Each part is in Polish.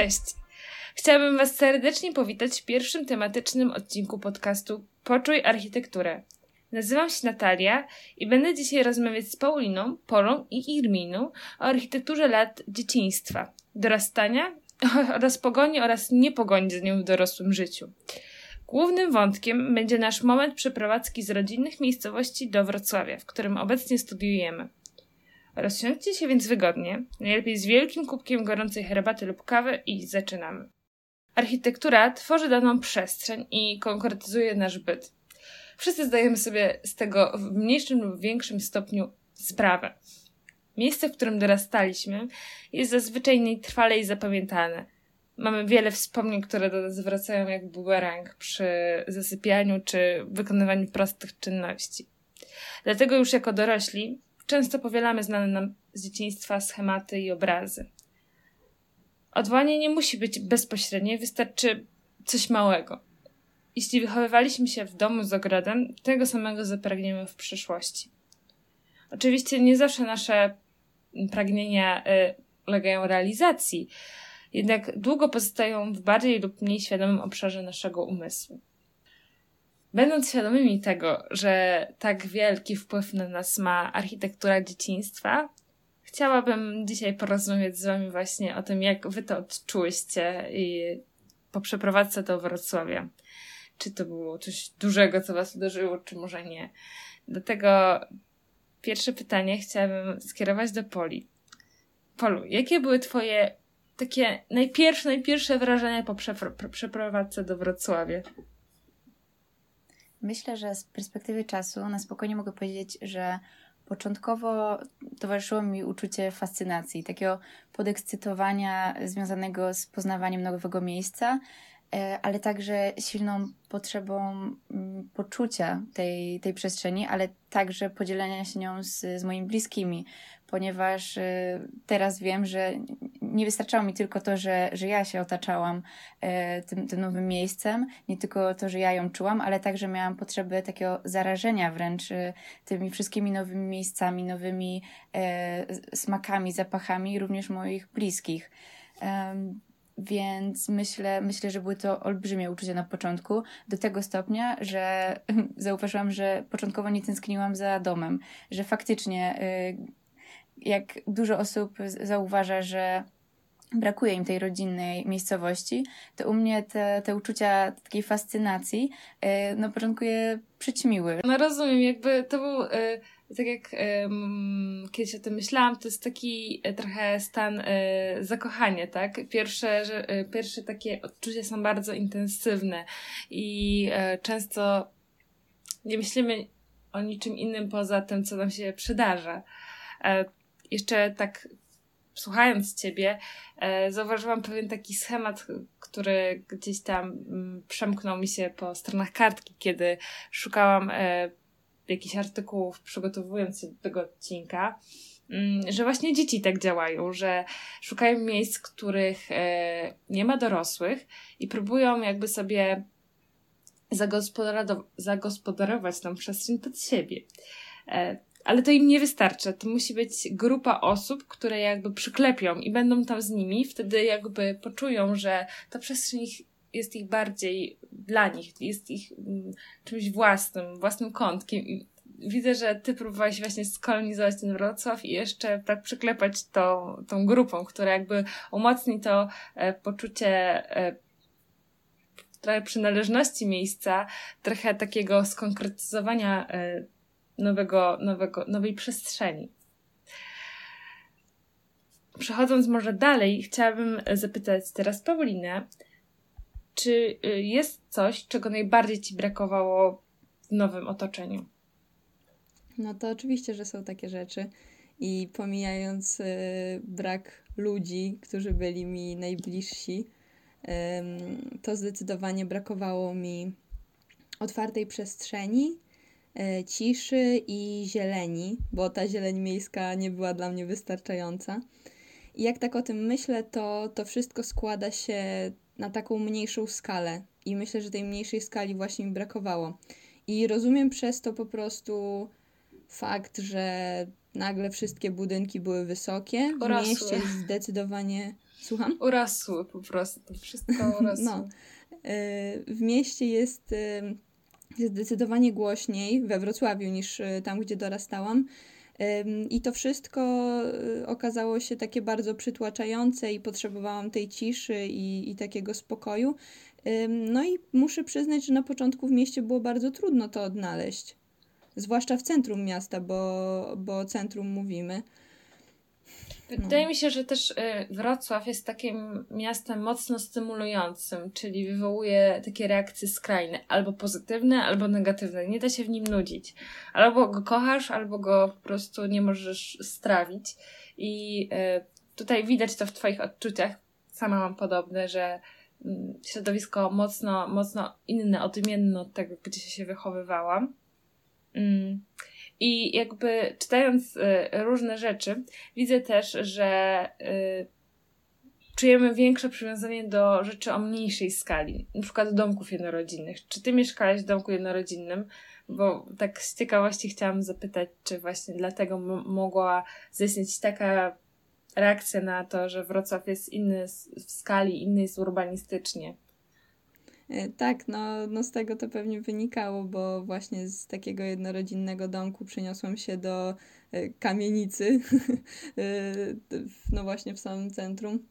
Cześć! Chciałabym Was serdecznie powitać w pierwszym tematycznym odcinku podcastu Poczuj Architekturę. Nazywam się Natalia i będę dzisiaj rozmawiać z Pauliną, Polą i Irminą o architekturze lat dzieciństwa, dorastania oraz pogoni oraz niepogoni z nią w dorosłym życiu. Głównym wątkiem będzie nasz moment przeprowadzki z rodzinnych miejscowości do Wrocławia, w którym obecnie studiujemy. Rozsiądźcie się więc wygodnie, najlepiej z wielkim kubkiem gorącej herbaty lub kawy i zaczynamy. Architektura tworzy daną przestrzeń i konkretyzuje nasz byt. Wszyscy zdajemy sobie z tego w mniejszym lub większym stopniu sprawę. Miejsce, w którym dorastaliśmy, jest zazwyczaj najtrwalej zapamiętane. Mamy wiele wspomnień, które do nas wracają jak bumerang przy zasypianiu czy wykonywaniu prostych czynności. Dlatego już jako dorośli często powielamy znane nam z dzieciństwa schematy i obrazy. Odwołanie nie musi być bezpośrednie, wystarczy coś małego. Jeśli wychowywaliśmy się w domu z ogrodem, tego samego zapragniemy w przyszłości. Oczywiście nie zawsze nasze pragnienia y, ulegają realizacji, jednak długo pozostają w bardziej lub mniej świadomym obszarze naszego umysłu. Będąc świadomymi tego, że tak wielki wpływ na nas ma architektura dzieciństwa, chciałabym dzisiaj porozmawiać z Wami właśnie o tym, jak Wy to odczułyście i po przeprowadzce do Wrocławia. Czy to było coś dużego, co Was uderzyło, czy może nie. Dlatego pierwsze pytanie chciałabym skierować do Poli. Polu, jakie były Twoje takie najpierwsze, najpierwsze wrażenia po przeprowadzce do Wrocławia? Myślę, że z perspektywy czasu na spokojnie mogę powiedzieć, że początkowo towarzyszyło mi uczucie fascynacji, takiego podekscytowania związanego z poznawaniem nowego miejsca, e, ale także silną potrzebą mm, poczucia tej, tej przestrzeni, ale także podzielenia się nią z, z moimi bliskimi, ponieważ y, teraz wiem, że nie wystarczało mi tylko to, że, że ja się otaczałam e, tym, tym nowym miejscem, nie tylko to, że ja ją czułam, ale także miałam potrzebę takiego zarażenia wręcz y, tymi wszystkimi nowymi miejscami, nowymi e, smakami, zapachami, również moich bliskich. Więc myślę, myślę, że były to olbrzymie uczucia na początku, do tego stopnia, że zauważyłam, że początkowo nie tęskniłam za domem, że faktycznie y, jak dużo osób zauważa, że brakuje im tej rodzinnej miejscowości, to u mnie te, te uczucia takiej fascynacji na początku je przyćmiły. No rozumiem, jakby to był, yy, tak jak kiedyś o tym myślałam, to jest taki y, trochę stan y, zakochania, tak? Pierwsze, że, y, pierwsze takie odczucia są bardzo intensywne i często nie myślimy o niczym innym poza tym, co nam się przydarza. E, jeszcze tak słuchając Ciebie, e, zauważyłam pewien taki schemat, który gdzieś tam mm, przemknął mi się po stronach kartki, kiedy szukałam e, jakichś artykułów, przygotowując się do tego odcinka, mm, że właśnie dzieci tak działają, że szukają miejsc, których e, nie ma dorosłych i próbują jakby sobie zagospodarować tą przestrzeń pod siebie. Ale to im nie wystarcza. To musi być grupa osób, które jakby przyklepią i będą tam z nimi. Wtedy jakby poczują, że ta przestrzeń jest ich bardziej dla nich, jest ich mm, czymś własnym, własnym kątkiem. I widzę, że ty próbowałeś właśnie skolonizować ten Wrocław i jeszcze tak przyklepać to, tą grupą, która jakby umocni to e, poczucie e, trochę przynależności miejsca, trochę takiego skonkretyzowania e, nowego, nowego, nowej przestrzeni. Przechodząc może dalej, chciałabym zapytać teraz Paulinę, czy y, jest coś, czego najbardziej Ci brakowało w nowym otoczeniu? No to oczywiście, że są takie rzeczy. I pomijając y, brak ludzi, którzy byli mi najbliżsi, to zdecydowanie brakowało mi otwartej przestrzeni ciszy i zieleni, bo ta zieleń miejska nie była dla mnie wystarczająca. I jak tak o tym myślę, to to wszystko składa się na taką mniejszą skalę. I myślę, że tej mniejszej skali właśnie mi brakowało. I rozumiem przez to po prostu fakt, że nagle wszystkie budynki były wysokie. W mieście zdecydowanie Słucham? Urosły po prostu, wszystko urosło. No. W mieście jest zdecydowanie głośniej we Wrocławiu niż tam, gdzie dorastałam. I to wszystko okazało się takie bardzo przytłaczające i potrzebowałam tej ciszy i, i takiego spokoju. No i muszę przyznać, że na początku w mieście było bardzo trudno to odnaleźć. Zwłaszcza w centrum miasta, bo, bo o centrum mówimy. Wydaje mi się, że też y, Wrocław jest takim miastem mocno stymulującym, czyli wywołuje takie reakcje skrajne, albo pozytywne, albo negatywne. Nie da się w nim nudzić. Albo go kochasz, albo go po prostu nie możesz strawić. I y, tutaj widać to w Twoich odczuciach. Sama mam podobne, że mm, środowisko mocno, mocno inne, odmienne od tego, gdzie się wychowywałam. I jakby czytając y, różne rzeczy, widzę też, że y, czujemy większe przywiązanie do rzeczy o mniejszej skali, na przykład domków jednorodzinnych. Czy ty mieszkałeś w domku jednorodzinnym? Bo tak z ciekawości chciałam zapytać, czy właśnie dlatego mogła zaistnieć taka reakcja na to, że Wrocław jest inny w skali, inny jest urbanistycznie. E, tak, no, no z tego to pewnie wynikało, bo właśnie z takiego jednorodzinnego domku przeniosłam się do e, kamienicy, e, no właśnie w samym centrum.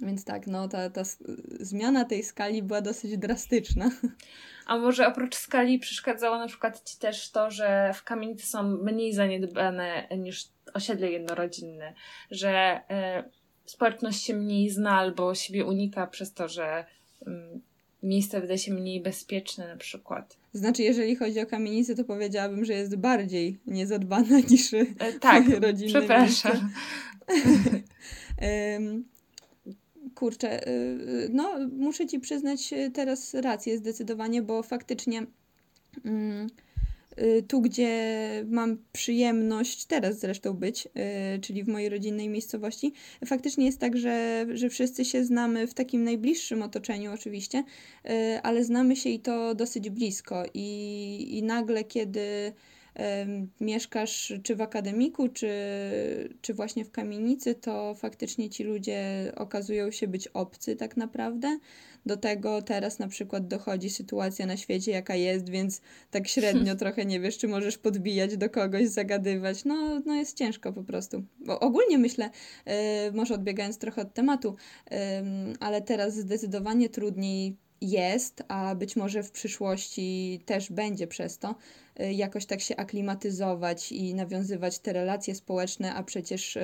Więc tak, no ta, ta zmiana tej skali była dosyć drastyczna. A może oprócz skali przeszkadzało na przykład Ci też to, że w kamienicy są mniej zaniedbane niż osiedle jednorodzinne, że y, społeczność się mniej zna albo siebie unika przez to, że y, miejsce wydaje się mniej bezpieczne na przykład. Znaczy, jeżeli chodzi o kamienicę, to powiedziałabym, że jest bardziej niezadbana niż e, tak, rodzinne przepraszam. kurczę, y, y, no muszę Ci przyznać teraz rację zdecydowanie, bo faktycznie... Mm, tu, gdzie mam przyjemność teraz zresztą być, y, czyli w mojej rodzinnej miejscowości, faktycznie jest tak, że, że wszyscy się znamy w takim najbliższym otoczeniu, oczywiście, y, ale znamy się i to dosyć blisko. I, i nagle, kiedy mieszkasz czy w akademiku, czy, czy właśnie w kamienicy, to faktycznie ci ludzie okazują się być obcy tak naprawdę. Do tego teraz na przykład dochodzi sytuacja na świecie, jaka jest, więc tak średnio trochę nie wiesz, czy możesz podbijać do kogoś, zagadywać. No, no jest ciężko po prostu. Bo ogólnie myślę, yy, może odbiegając trochę od tematu, yy, ale teraz zdecydowanie trudniej jest, a być może w przyszłości też będzie przez to, y, jakoś tak się aklimatyzować i nawiązywać te relacje społeczne, a przecież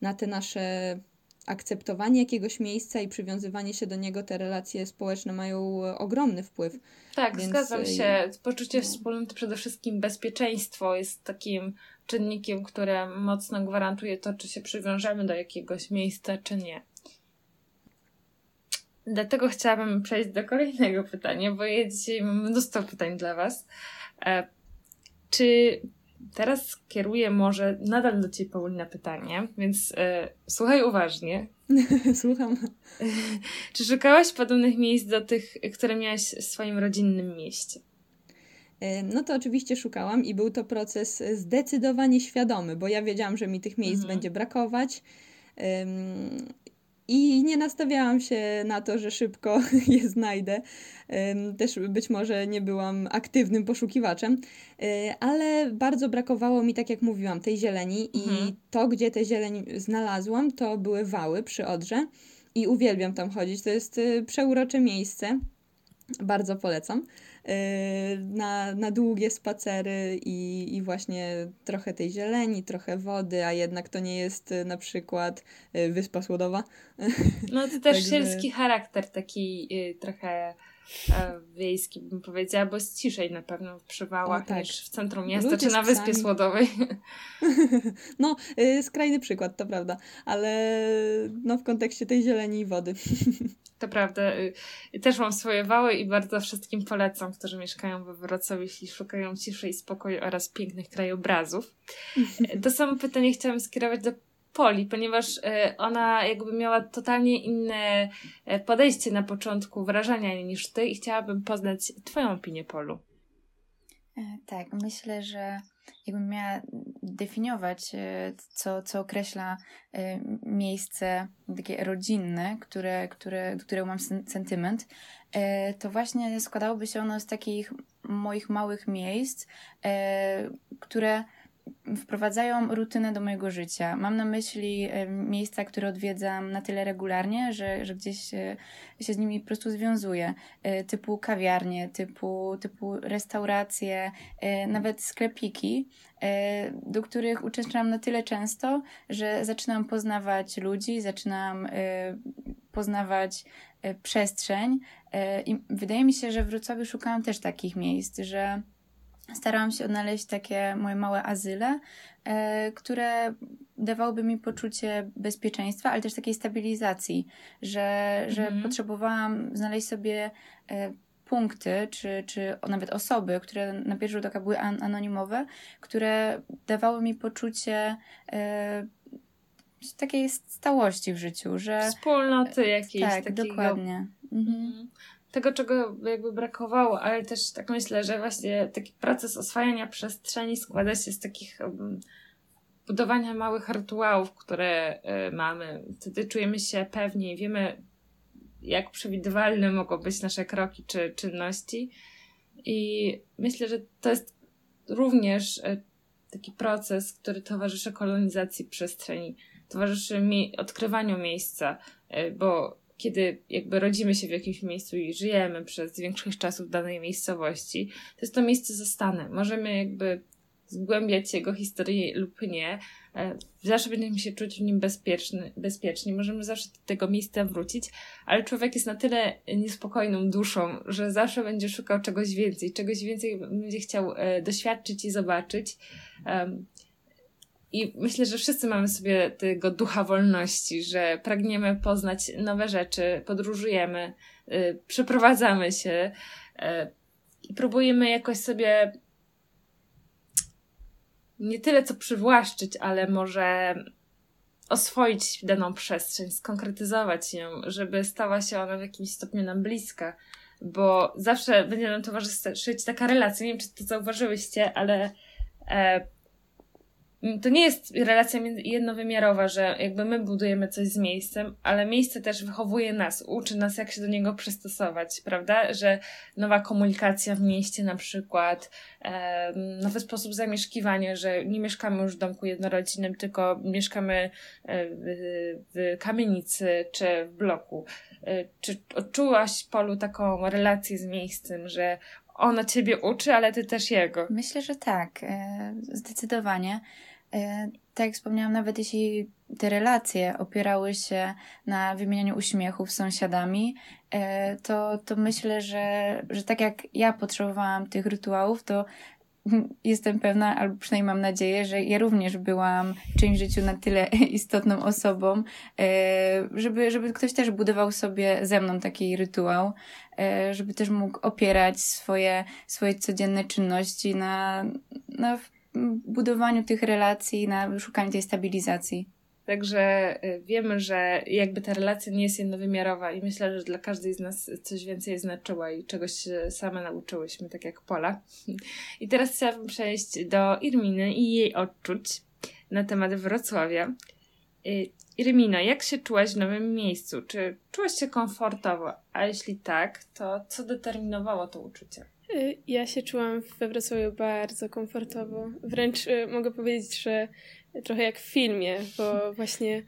na te nasze akceptowanie jakiegoś miejsca i przywiązywanie się do niego, te relacje społeczne mają e, ogromny wpływ. Tak, Więc... zgadzam e, się. Poczucie no. wspólnoty, przede wszystkim bezpieczeństwo jest takim czynnikiem, które mocno gwarantuje to, czy się przywiążemy do jakiegoś miejsca, czy nie. Dlatego chciałabym przejść do kolejnego pytania, bo ja dzisiaj mam mnóstwo pytań dla Was. E, czy teraz kieruję może nadal do Ciebie, Paulina, pytanie, więc e, słuchaj uważnie. Słucham. Czy szukałaś podobnych miejsc do tych, które miałaś w swoim rodzinnym mieście? E, no to oczywiście szukałam i był to proces zdecydowanie świadomy, bo ja wiedziałam, że mi tych miejsc mhm. będzie brakować. I nie nastawiałam się na to, że szybko je znajdę. Też być może nie byłam aktywnym poszukiwaczem, e, ale bardzo brakowało mi, tak jak mówiłam, tej zieleni. Mhm. I to, gdzie tę zieleń znalazłam, to były wały przy Odrze. I uwielbiam tam chodzić. To jest e, przeurocze miejsce. Bardzo polecam. Y, na, na długie spacery i, i właśnie trochę tej zieleni, trochę wody, a jednak to nie jest y, na przykład y, wyspa słodowa. No to też Także... charakter taki trochę wiejski bym powiedziała, bo jest ciszej na pewno w przywałach o, tak. niż w centrum miasta Ludzie czy na Wyspie Słodowej. No, skrajny przykład, to prawda, ale no w kontekście tej zieleni i wody. To prawda. Y, też mam swoje wały i bardzo wszystkim polecam, którzy mieszkają we Wrocławiu, jeśli szukają ciszy i spokoju oraz pięknych krajobrazów. To samo pytanie chciałam skierować do Poli, ponieważ y, ona jakby miała totalnie inne y, podejście na początku wrażenia niż ty i chciałabym poznać twoją opinię Polu. E, tak, myślę, że jakbym miała definiować, e, co, co określa e, miejsce takie rodzinne, które, które, do którego mam sentyment, e, to właśnie składałoby się ono z takich moich małych miejsc, które wprowadzają rutynę do mojego życia. Mam na myśli e, miejsca, które odwiedzam na tyle regularnie, że, że gdzieś się, się z nimi po prostu związuję. E, typu kawiarnie, typu, typu restauracje, e, nawet sklepiki, do których uczęszczam na tyle często, że zaczynam poznawać ludzi, zaczynam poznawać przestrzeń. I wydaje mi się, że w Wrocławiu szukałam też takich miejsc, że starałam się odnaleźć takie moje małe azyle, e, które dawałyby mi poczucie bezpieczeństwa, ale też takiej stabilizacji, że, że mhm. potrzebowałam znaleźć sobie e, punkty, czy, czy nawet osoby, które na pierwszy rzut oka były an anonimowe, które dawały mi poczucie e, takiej stałości w życiu, że... Wspólnoty jakiejś. Tak, takiego... dokładnie. Mhm. Tego, czego jakby brakowało, ale też tak myślę, że właśnie taki proces oswajania przestrzeni składa się z takich um, budowania małych rytuałów, które y, mamy. Wtedy czujemy się pewniej, wiemy, jak przewidywalne mogą być nasze kroki czy czynności. I myślę, że to jest również y, taki proces, który towarzyszy kolonizacji przestrzeni, towarzyszy mi odkrywaniu miejsca, y, bo kiedy jakby rodzimy się w jakimś miejscu i żyjemy przez większość czasu w danej miejscowości, to jest to miejsce zastane. Możemy jakby zgłębiać jego historię lub nie. E, zawsze będziemy się czuć w nim bezpieczny, bezpieczni. Możemy zawsze do tego miejsca wrócić, ale człowiek jest na tyle niespokojną duszą, że zawsze będzie szukał czegoś więcej, czegoś więcej będzie chciał e, doświadczyć i zobaczyć. I myślę, że wszyscy mamy sobie tego ducha wolności, że pragniemy poznać nowe rzeczy, podróżujemy, yy, przeprowadzamy się yy, i próbujemy jakoś sobie nie tyle co przywłaszczyć, ale może oswoić daną przestrzeń, skonkretyzować ją, żeby stała się ona w jakimś stopniu nam bliska, bo zawsze będzie nam towarzyszyć taka relacja. Nie wiem, czy to zauważyłyście, ale e, to nie jest relacja jednowymiarowa, że jakby my budujemy coś z miejscem, ale miejsce też wychowuje nas, uczy nas, jak się do niego przystosować, prawda? Że nowa komunikacja w mieście na przykład, nowy sposób zamieszkiwania, że nie mieszkamy już w domku jednorodzinnym, tylko mieszkamy e, w, kamienicy czy w bloku. E, czy odczułaś, Polu, taką relację z miejscem, że ona ciebie uczy, ale ty też jego? Myślę, że tak. E, zdecydowanie. E, tak jak wspomniałam, nawet jeśli te relacje opierały się na wymienianiu uśmiechów z sąsiadami, e, to, to myślę, że, że tak jak ja potrzebowałam tych rytuałów, to jestem pewna, albo przynajmniej mam nadzieję, że ja również byłam w życiu na tyle istotną osobą, e, żeby, żeby ktoś też budował sobie ze mną taki rytuał, żeby też mógł opierać swoje, swoje codzienne czynności na, na budowaniu tych relacji, na szukaniu tej stabilizacji. Także y, wiemy, że jakby ta relacja nie jest jednowymiarowa i myślę, że dla każdej z nas coś więcej znaczyła i czegoś same nauczyłyśmy, tak jak Pola. I teraz chciałabym przejść do Irminy i jej odczuć na temat Wrocławia. Y, Irmina, jak się czułaś w nowym miejscu? Czy czułaś się komfortowo? A jeśli tak, to co determinowało to uczucie? Y, ja się czułam we Wrocławiu bardzo komfortowo. Wręcz y, mogę powiedzieć, że trochę jak w filmie, bo właśnie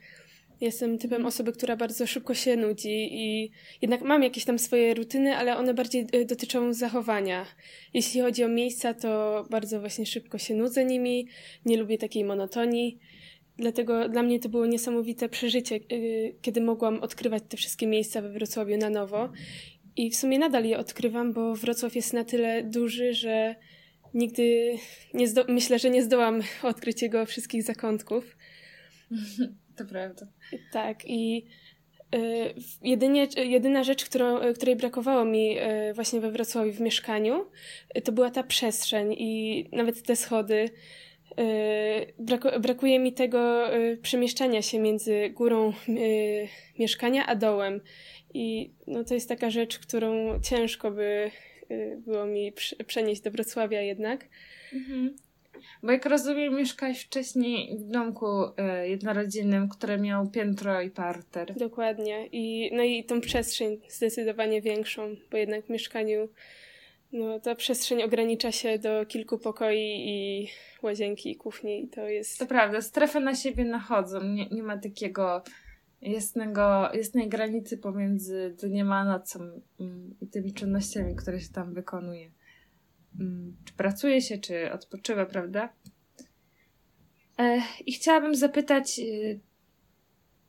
jestem typem osoby, która bardzo szybko się nudzi i jednak mam jakieś tam swoje rutyny, ale one bardziej y, dotyczą zachowania. Jeśli chodzi o miejsca, to bardzo właśnie szybko się nudzę nimi, nie lubię takiej monotonii. Dlatego dla mnie to było niesamowite przeżycie, kiedy mogłam odkrywać te wszystkie miejsca we Wrocławiu na nowo i w sumie nadal je odkrywam, bo Wrocław jest na tyle duży, że nigdy nie zdo- myślę, że nie zdołam odkryć jego wszystkich zakątków. To prawda. Tak i y, jedynie, jedyna rzecz, którą, której brakowało mi y, właśnie we Wrocławiu w mieszkaniu, y, to była ta przestrzeń i nawet te schody. Braku, brakuje mi tego przemieszczania się między górą mieszkania a dołem. I no, to jest taka rzecz, którą ciężko by y, było mi przenieść do Wrocławia jednak. Mhm. Bo jak rozumiem, mieszkałeś wcześniej w domku y, jednorodzinnym, który miał piętro i parter. Dokładnie. I, no i tą przestrzeń zdecydowanie większą, bo jednak w mieszkaniu no, ta przestrzeń ogranicza się do kilku pokoi i łazienki i kuchni i to jest... To prawda, strefy na siebie nachodzą. Nie, nie ma takiego jasnego, jasnej granicy pomiędzy dniem a nocą mm, i tymi czynnościami, które się tam wykonuje. Mm, czy pracuje się, czy odpoczywa, prawda? I chciałabym zapytać, y,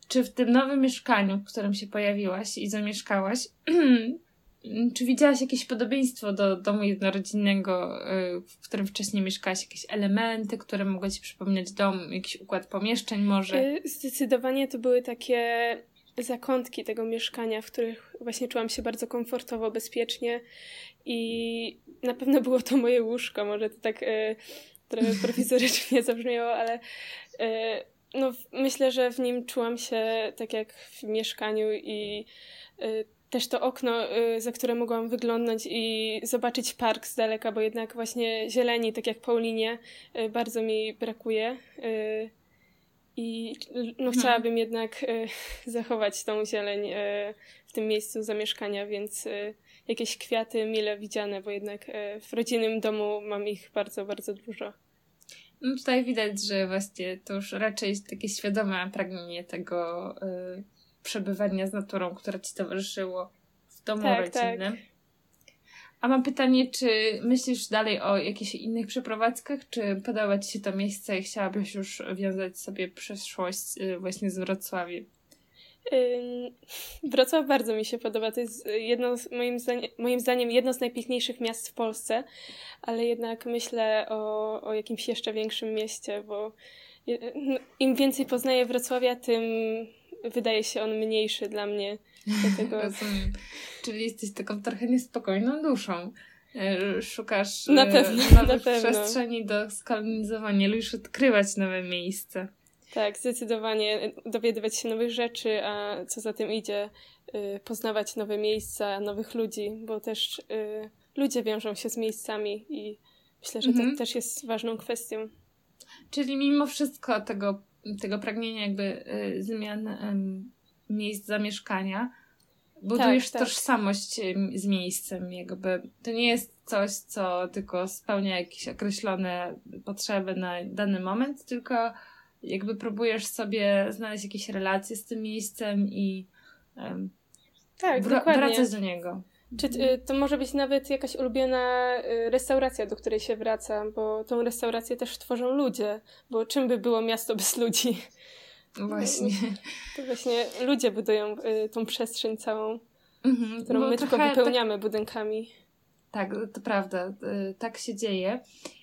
czy w tym nowym mieszkaniu, w którym się pojawiłaś i zamieszkałaś, czy widziałaś jakieś podobieństwo do domu jednorodzinnego, y, w którym wcześniej mieszkałaś? Jakieś elementy, które mogły ci przypominać dom, jakiś układ pomieszczeń może? Y, zdecydowanie to były takie zakątki tego mieszkania, w których właśnie czułam się bardzo komfortowo, bezpiecznie i na pewno było to moje łóżko. Może to tak y, trochę prowizorycznie zabrzmiało, ale no, myślę, że w nim czułam się tak jak w mieszkaniu i też to okno, y, za które mogłam wyglądnąć i zobaczyć park z daleka, bo jednak właśnie zieleni, tak jak Paulinie, y, bardzo mi brakuje. Y, I no, mhm. chciałabym jednak zachować tą zieleń w tym miejscu zamieszkania, więc jakieś kwiaty mile widziane, bo jednak w rodzinnym domu mam ich bardzo, bardzo dużo. No tutaj widać, że właśnie to już raczej takie świadome pragnienie tego przebywania z naturą, które ci towarzyszyło w domu tak, rodzinnym. Tak. A mam pytanie, czy myślisz dalej o jakichś innych przeprowadzkach, czy podoba Ci się to miejsce i chciałabyś już wiązać sobie przyszłość y, właśnie z Wrocławiem? Wrocław bardzo mi się podoba. To jest jedno z, moim, zdaniem, moim zdaniem jedno z najpiękniejszych miast w Polsce, ale jednak myślę o, o jakimś jeszcze większym mieście, bo im więcej poznaję Wrocławia, tym wydaje się on mniejszy dla mnie. Dlatego... Rozumiem. Czyli jesteś taką trochę niespokojną duszą. E, szukasz na e, pewno, nowych na pewno. przestrzeni do skolonizowania, lubisz odkrywać nowe miejsca. Tak, zdecydowanie dowiadywać się nowych rzeczy, a co za tym idzie, y, poznawać nowe miejsca, nowych ludzi, bo też y, ludzie wiążą się z miejscami i myślę, że mhm. to też jest ważną kwestią. Czyli mimo wszystko tego tego pragnienia jakby y, zmian miejsc zamieszkania, budujesz tak, tak. tożsamość z miejscem, jakby to nie jest coś, co tylko spełnia jakieś określone potrzeby na dany moment, tylko jakby próbujesz sobie znaleźć jakieś relacje z tym miejscem i um, tak, wr- wracać do niego. Czy y, to może być nawet jakaś ulubiona y, restauracja, do której się wraca, bo tą restaurację też tworzą ludzie, bo czym by było miasto bez ludzi? Właśnie. To właśnie ludzie budują y, tą przestrzeń całą, mhm, którą my tylko wypełniamy tak, budynkami. Tak, to prawda. Tak się dzieje.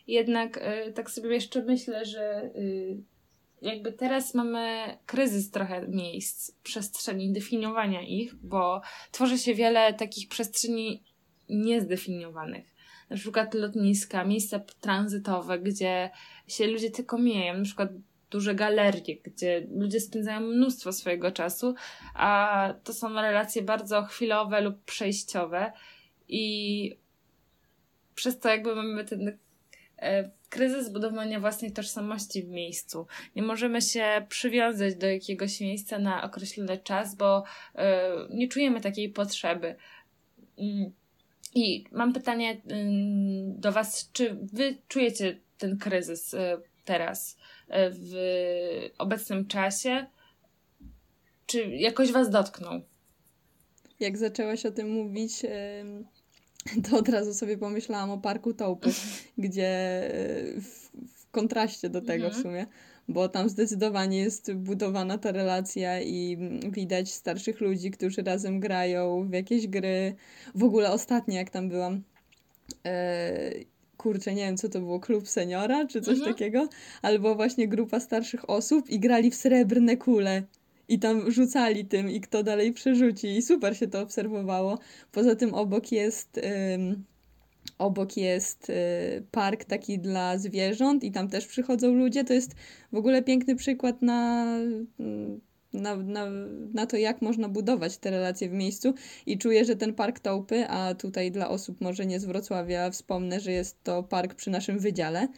Jednak tak sobie jeszcze myślę, że jakby teraz mamy kryzys trochę miejsc, przestrzeni, definiowania ich, bo tworzy się wiele takich przestrzeni niezdefiniowanych. Na przykład lotniska, miejsca tranzytowe, gdzie się ludzie tylko mijają, na przykład duże galerie, gdzie ludzie spędzają mnóstwo swojego czasu, a to są relacje bardzo chwilowe lub przejściowe i przez to jakby mamy ten kryzys budowania własnej tożsamości w miejscu. Nie możemy się przywiązać do jakiegoś miejsca na określony czas, bo e, nie czujemy takiej potrzeby. Mm. I mam pytanie mm, do Was, czy Wy czujecie ten kryzys e, teraz w obecnym czasie? Czy jakoś Was dotknął? Jak zaczęłaś o tym mówić, to od razu sobie pomyślałam o parku Taupy, gdzie e, w, w kontraście do tego mhm. w sumie, bo tam zdecydowanie jest budowana ta relacja i widać starszych ludzi, którzy razem grają w jakieś gry. W ogóle ostatnio, jak tam byłam, e, kurczę, nie wiem co to było, klub seniora czy coś mhm. takiego, albo właśnie grupa starszych osób i grali w srebrne kule i tam rzucali tym i kto dalej przerzuci i super się to obserwowało. Poza tym obok jest obok jest y, park taki dla zwierząt i tam też przychodzą ludzie. To jest w ogóle piękny przykład na, na, na, na to, jak można budować te relacje w miejscu i czuję, że ten park Taupy, a tutaj dla osób może nie z Wrocławia wspomnę, że jest to park przy naszym wydziale,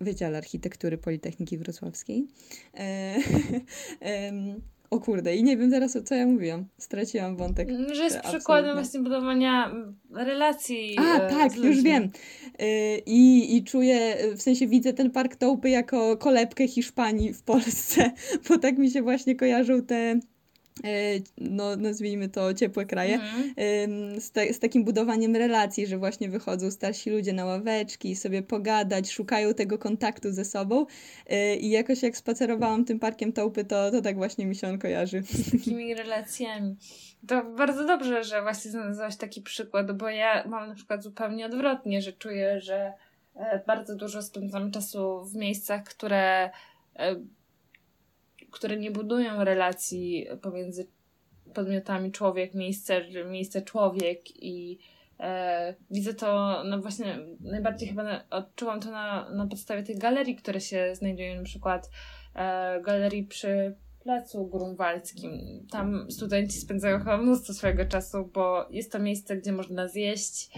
Wydziale Architektury Politechniki Wrocławskiej. O kurde, i nie wiem teraz, co ja mówiłam. Straciłam wątek. Że jest przykładem właśnie budowania relacji. A, e, tak, już wiem. E, I, I czuję, w sensie widzę ten park Tołpy jako kolebkę Hiszpanii w Polsce, bo tak mi się właśnie kojarzą te E, no nazwijmy to ciepłe kraje, mm. z, te, z, takim budowaniem relacji, że właśnie wychodzą starsi ludzie na ławeczki, sobie pogadać, szukają tego kontaktu ze sobą e, i jakoś jak spacerowałam tym parkiem Tołpy, to, to tak właśnie mi się on kojarzy. Z takimi relacjami. To bardzo dobrze, że właśnie znalazłaś taki przykład, bo ja mam na przykład zupełnie odwrotnie, że czuję, że e, bardzo dużo spędzam czasu w miejscach, które które nie budują relacji pomiędzy podmiotami człowiek, miejsce, miejsce człowiek i e, widzę to, no właśnie najbardziej chyba na, odczułam to na, na podstawie tych galerii, które się znajdują, na przykład e, galerii przy Placu Grunwaldzkim. Tam studenci spędzają chyba mnóstwo swojego czasu, bo jest to miejsce, gdzie można zjeść,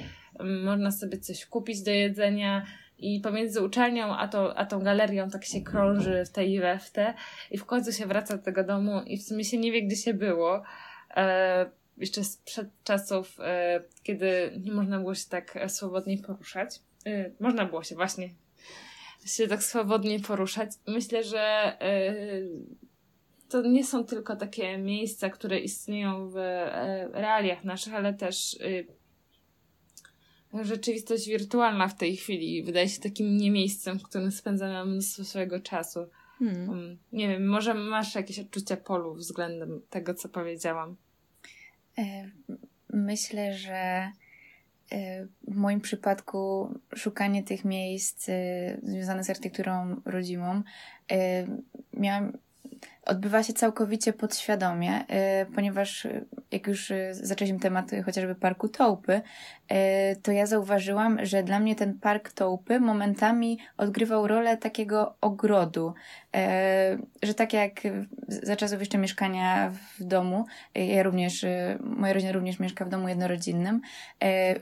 można sobie coś kupić do jedzenia, i pomiędzy uczelnią a, to, a tą galerią tak się krąży w te i we w te i w końcu się wraca do tego domu i w sumie się nie wie, gdzie się było. E, jeszcze sprzed czasów, e, kiedy nie można było się tak swobodnie poruszać. E, można było się właśnie się tak swobodnie poruszać. Myślę, że e, to nie są tylko takie miejsca, które istnieją w e, realiach naszych, ale też e, rzeczywistość wirtualna w tej chwili wydaje się takim nie miejscem, w którym spędzamy mnóstwo swojego czasu. Hmm. Um, nie wiem, może masz jakieś odczucia polu względem tego, co powiedziałam? E, myślę, że e, w moim przypadku szukanie tych miejsc e, związanych z architekturą rodzimą miałam odbywa się całkowicie podświadomie, ponieważ jak już zaczęliśmy temat chociażby parku Tołpy, to ja zauważyłam, że dla mnie ten park Tołpy momentami odgrywał rolę takiego ogrodu. E, że tak jak za czasów jeszcze mieszkania w domu, e, ja również, moja rodzina również mieszka w domu jednorodzinnym,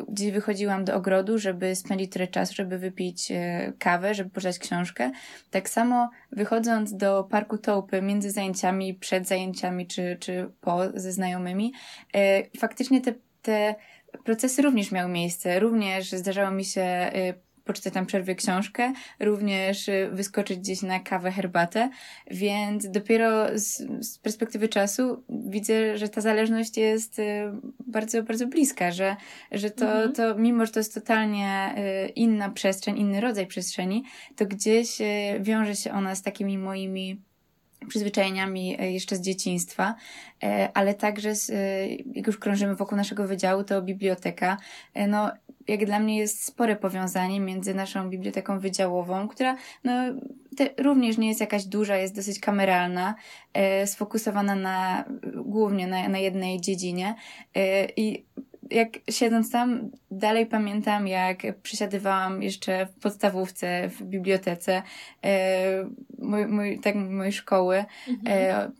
gdzie wychodziłam do ogrodu, żeby spędzić tyle czasu, żeby wypić kawę, żeby poczytać książkę. Tak samo wychodząc do parku Tołpy między zajęciami, przed zajęciami czy, czy po ze znajomymi, faktycznie te, te procesy również miały miejsce. Również zdarzało mi się poczytać tam przerwie książkę, również y, wyskoczyć gdzieś na kawę, herbatę, więc dopiero z, z, perspektywy czasu widzę, że ta zależność jest y, bardzo, bardzo bliska, że, że to, mhm. to mimo, że to jest totalnie inna przestrzeń, inny rodzaj przestrzeni, to gdzieś wiąże się ona z takimi moimi przyzwyczajeniami e, jeszcze z dzieciństwa, e, ale także z, e, jak już krążymy wokół naszego wydziału, to biblioteka. No, jak dla mnie jest spore powiązanie między naszą biblioteką wydziałową, która no, również nie jest jakaś duża, jest dosyć kameralna, sfokusowana na, głównie na, na jednej dziedzinie i jak siedząc tam, dalej pamiętam, jak przesiadywałam jeszcze w podstawówce, w bibliotece e, mój, mój, tak, mojej szkoły. Mhm.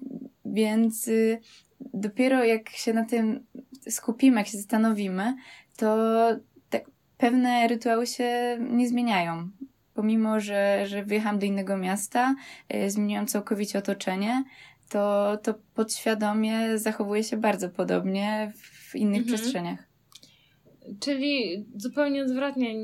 Więc y, dopiero jak się na tym skupimy, jak się zastanowimy, to te pewne rytuały się nie zmieniają. Pomimo, że, że wyjechałam do innego miasta, e, zmieniłam całkowicie otoczenie, to, to podświadomie zachowuje się bardzo podobnie w innych mhm. przestrzeniach. Czyli zupełnie odwrotnie,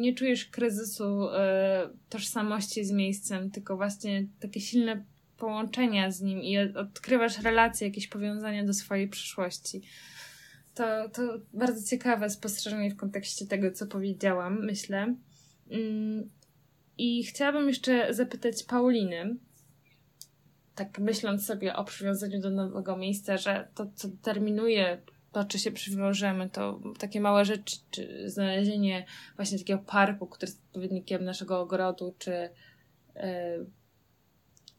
nie czujesz kryzysu e, tożsamości z miejscem, tylko właśnie takie silne połączenia z nim i odkrywasz relacje, jakieś powiązania do swojej przyszłości. To, to bardzo ciekawe spostrzeżenie w kontekście tego, co powiedziałam, myślę. Mm, I chciałabym jeszcze zapytać Pauliny, tak myśląc sobie o przywiązaniu do nowego miejsca, że to, co determinuje to, czy się przywiążemy, to takie małe rzeczy, czy znalezienie właśnie takiego parku, który jest odpowiednikiem naszego ogrodu, czy y,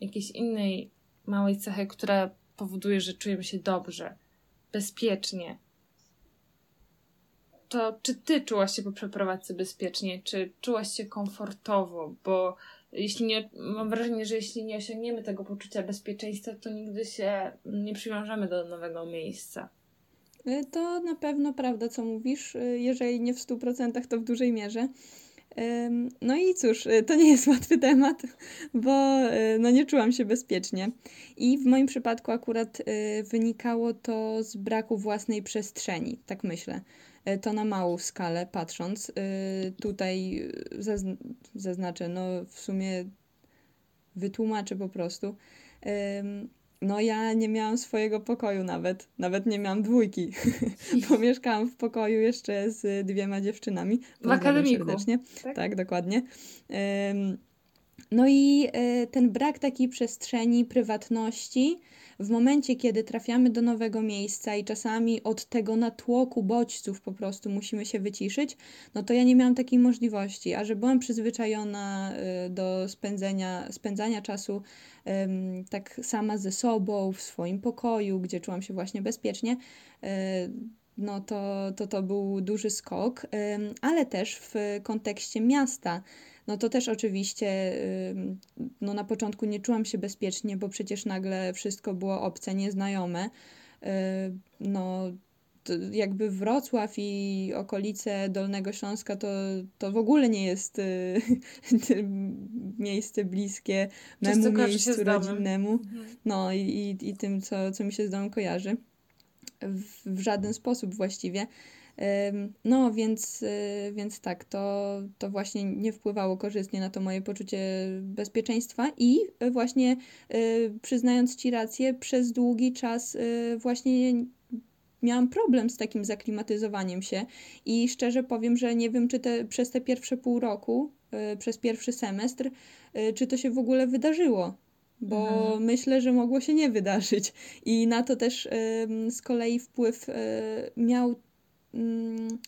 jakiejś innej małej cechy, która powoduje, że czujemy się dobrze, bezpiecznie. To czy ty czułaś się po przeprowadzce bezpiecznie, czy czułaś się komfortowo? Bo jeśli nie, mam wrażenie, że jeśli nie osiągniemy tego poczucia bezpieczeństwa, to nigdy się nie przywiążemy do nowego miejsca. Y, to na pewno prawda, co mówisz, y, jeżeli nie w 100%, to w dużej mierze. No i cóż, y, to nie jest łatwy temat, bo no nie czułam się bezpiecznie. I w moim przypadku akurat wynikało to z braku własnej przestrzeni, tak myślę. To na małą skalę patrząc. Tutaj zazn zaznaczę, no w sumie wytłumaczę po prostu no ja nie miałam swojego pokoju nawet, nawet nie miałam dwójki, bo mieszkałam w pokoju jeszcze z dwiema dziewczynami. W akademiku. serdecznie. Tak? tak, dokładnie. No i e, ten brak takiej przestrzeni, prywatności, w momencie, kiedy trafiamy do nowego miejsca i czasami od tego natłoku bodźców po prostu musimy się wyciszyć, no to ja nie miałam takiej możliwości, a że byłam przyzwyczajona e, do spędzenia, spędzania czasu tak sama ze sobą, w swoim pokoju, gdzie czułam się właśnie bezpiecznie, e, no to, to to był duży skok, ale też w kontekście miasta. No to też oczywiście no na początku nie czułam się bezpiecznie, bo przecież nagle wszystko było obce, nieznajome. E, no jakby Wrocław i okolice Dolnego Śląska to, to w ogóle nie jest y, miejsce bliskie memu miejscu rodzinnemu. Mhm. No i, i, i tym, co, co mi się z domem kojarzy. W, w żaden sposób właściwie. No, więc, y, więc tak, to, to właśnie nie wpływało korzystnie na to moje poczucie bezpieczeństwa i właśnie y, przyznając Ci rację, przez długi czas właśnie miałam problem z takim zaklimatyzowaniem się i szczerze powiem, że nie wiem, czy te, przez te pierwsze pół roku, y, przez pierwszy semestr, y, czy to się w ogóle wydarzyło. Bo mhm. myślę, że mogło się nie wydarzyć. I na to też y, z kolei wpływ miał, mm,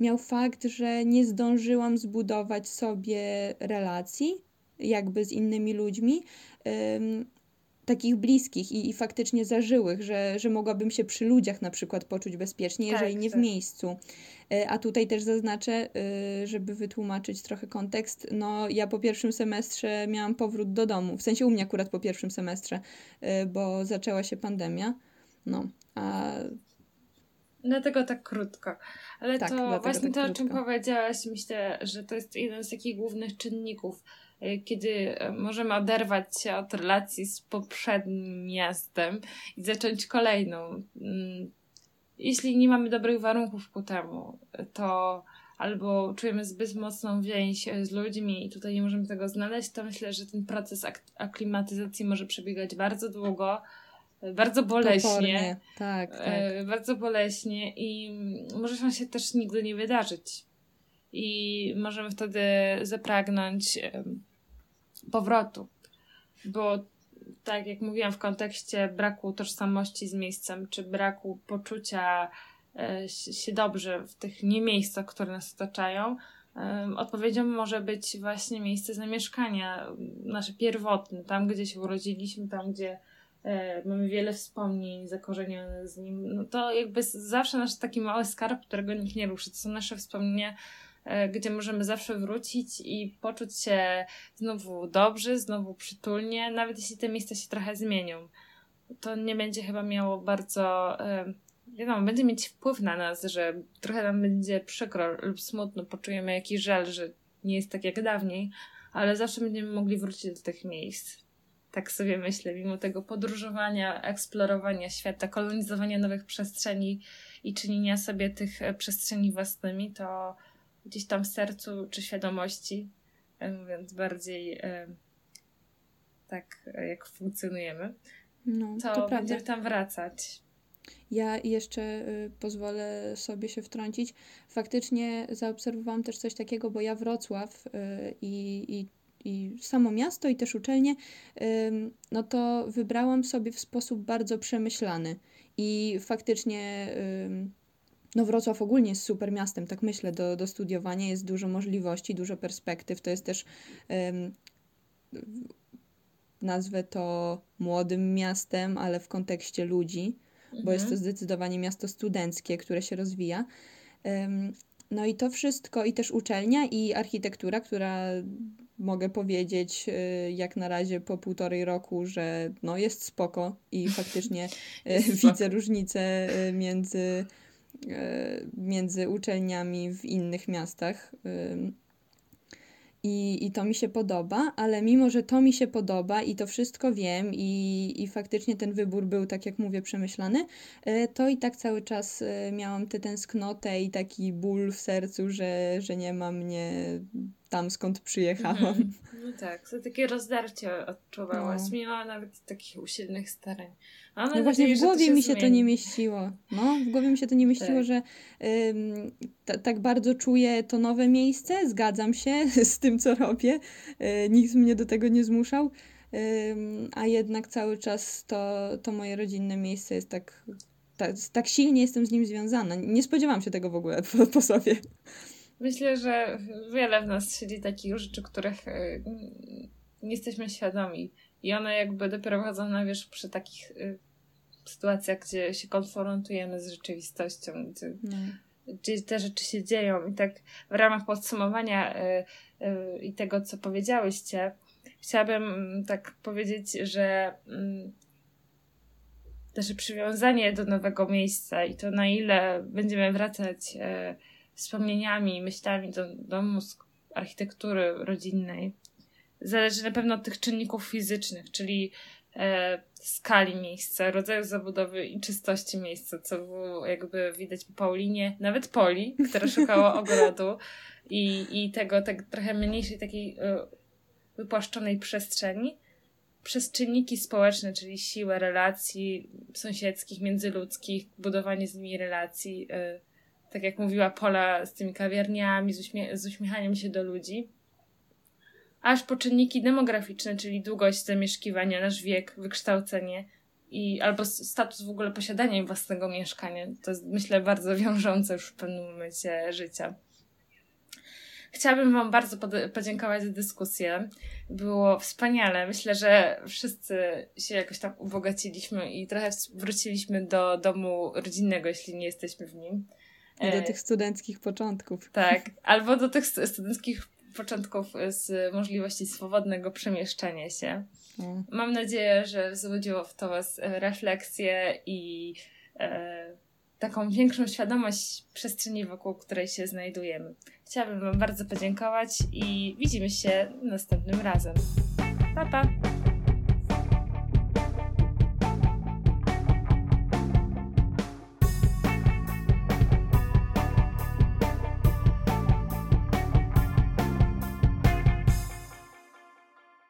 miał fakt, że nie zdążyłam zbudować sobie relacji jakby z innymi ludźmi takich bliskich i, i faktycznie zażyłych, że, że mogłabym się przy ludziach na przykład poczuć bezpiecznie, tak, jeżeli nie tak. w miejscu. E, a tutaj też zaznaczę, e, żeby wytłumaczyć trochę kontekst. No, ja po pierwszym semestrze miałam powrót do domu. W sensie u mnie akurat po pierwszym semestrze, e, bo zaczęła się pandemia. No, a Dlatego tak krótko. Ale tak, to właśnie tak to, o czym powiedziałaś, myślę, że to jest jeden z takich głównych czynników E, kiedy e, możemy oderwać się od relacji z poprzednim miastem i zacząć kolejną. Mm, jeśli nie mamy dobrych warunków ku temu, to albo czujemy zbyt mocną więź z ludźmi i tutaj nie możemy tego znaleźć, to myślę, że ten proces ak aklimatyzacji może przebiegać bardzo długo, bardzo boleśnie. Tak, tak. Bardzo boleśnie i może się też nigdy nie wydarzyć. I możemy wtedy zapragnąć powrotu. Bo tak jak mówiłam w kontekście braku tożsamości z miejscem, czy braku poczucia e, się dobrze w tych nie miejscach, które nas otaczają, e, odpowiedzią może być właśnie miejsce zamieszkania, nasze pierwotne, tam gdzie się urodziliśmy, tam gdzie e, mamy wiele wspomnień zakorzenionych z nim. No to jakby zawsze nasz taki mały skarb, którego nikt nie ruszy. To są nasze wspomnienia E, gdzie możemy zawsze wrócić i poczuć się znowu dobrze, znowu przytulnie, nawet jeśli te miejsca się trochę zmienią. To nie będzie chyba miało bardzo, e, wiadomo, będzie mieć wpływ na nas, że trochę nam będzie przykro lub smutno, poczujemy jakiś żal, że nie jest tak jak dawniej, ale zawsze będziemy mogli wrócić do tych miejsc. Tak sobie myślę, mimo tego podróżowania, eksplorowania świata, kolonizowania nowych przestrzeni i czynienia sobie tych e, przestrzeni własnymi, to gdzieś tam w sercu czy świadomości, e, mówiąc bardziej e, tak, jak funkcjonujemy, no, to, to będziemy tam wracać. Ja jeszcze y, pozwolę sobie się wtrącić. Faktycznie zaobserwowałam też coś takiego, bo ja Wrocław y, i, i, samo miasto i też uczelnie, no to wybrałam sobie w sposób bardzo przemyślany. I faktycznie no Wrocław ogólnie jest super miastem, tak myślę, do, do studiowania jest dużo możliwości, dużo perspektyw. To jest też, nazwę to młodym miastem, ale w kontekście ludzi, mhm. bo jest to mhm. zdecydowanie miasto studenckie, które się rozwija. No i to wszystko, i też uczelnia, i architektura, która mogę powiedzieć, y, jak na razie po półtorej roku, że no jest spoko i faktycznie y, widzę różnicę y, między między uczelniami w innych miastach. i, i to mi się podoba, ale mimo, że to mi się podoba i to wszystko wiem i, i faktycznie ten wybór był, tak jak mówię, przemyślany, to i tak cały czas miałam tę tęsknotę i taki ból w sercu, że, że nie ma mnie tam, skąd przyjechałam. Mhm. No tak, to takie rozdarcie odczuwałaś, no. mimo nawet takich usilnych starań. Mam no właśnie w głowie to mi się zmieni. to nie mieściło. No, w głowie mi się to nie mieściło, tak. że ym, tak bardzo czuję to nowe miejsce, zgadzam się z tym, co robię. Yy, nikt mnie do tego nie zmuszał. a jednak cały czas to, to moje rodzinne miejsce jest tak, tak, tak silnie jestem z nim związana. Nie spodziewałam się tego w ogóle po, po sobie. Myślę, że wiele w nas siedzi takich rzeczy, których y, nie jesteśmy świadomi. I one jakby dopiero wchodzą na wierzch przy takich y, sytuacjach, gdzie się konfrontujemy z rzeczywistością, gdzie, no. gdzie te rzeczy się dzieją. I tak w ramach podsumowania y, i tego, co powiedziałyście, chciałabym mm, tak powiedzieć, że y, nasze przywiązanie do nowego miejsca i to na ile będziemy wracać wspomnieniami, myślami do domu architektury rodzinnej, zależy na pewno od tych czynników fizycznych, czyli e, skali miejsca, rodzaju zabudowy i czystości miejsca, co było jakby widać po Paulinie, nawet Poli, która szukała ogrodu i, i tego tak trochę mniejszej takiej e, wypłaszczonej przestrzeni, przez czynniki społeczne, czyli siłę relacji sąsiedzkich, międzyludzkich, budowanie z nimi relacji, e, tak jak mówiła Pola, z tymi kawiarniami, z, uśmie z uśmiechaniem się do ludzi aż po czynniki demograficzne, czyli długość zamieszkiwania, nasz wiek, wykształcenie i albo status w ogóle posiadania własnego mieszkania. To jest, myślę, bardzo wiążące już w pewnym momencie życia. Chciałabym Wam bardzo podziękować za dyskusję. Było wspaniale. Myślę, że wszyscy się jakoś tam ubogaciliśmy i trochę wróciliśmy do domu rodzinnego, jeśli nie jesteśmy w nim. Do e, tych studenckich początków. Tak, albo do tych studenckich początków z możliwości swobodnego przemieszczania się. Mm. Mam nadzieję, że wzbudziło w to Was e, refleksję i e, taką większą świadomość przestrzeni, wokół której się znajdujemy. Chciałabym Wam bardzo podziękować i widzimy się następnym razem. Pa, pa!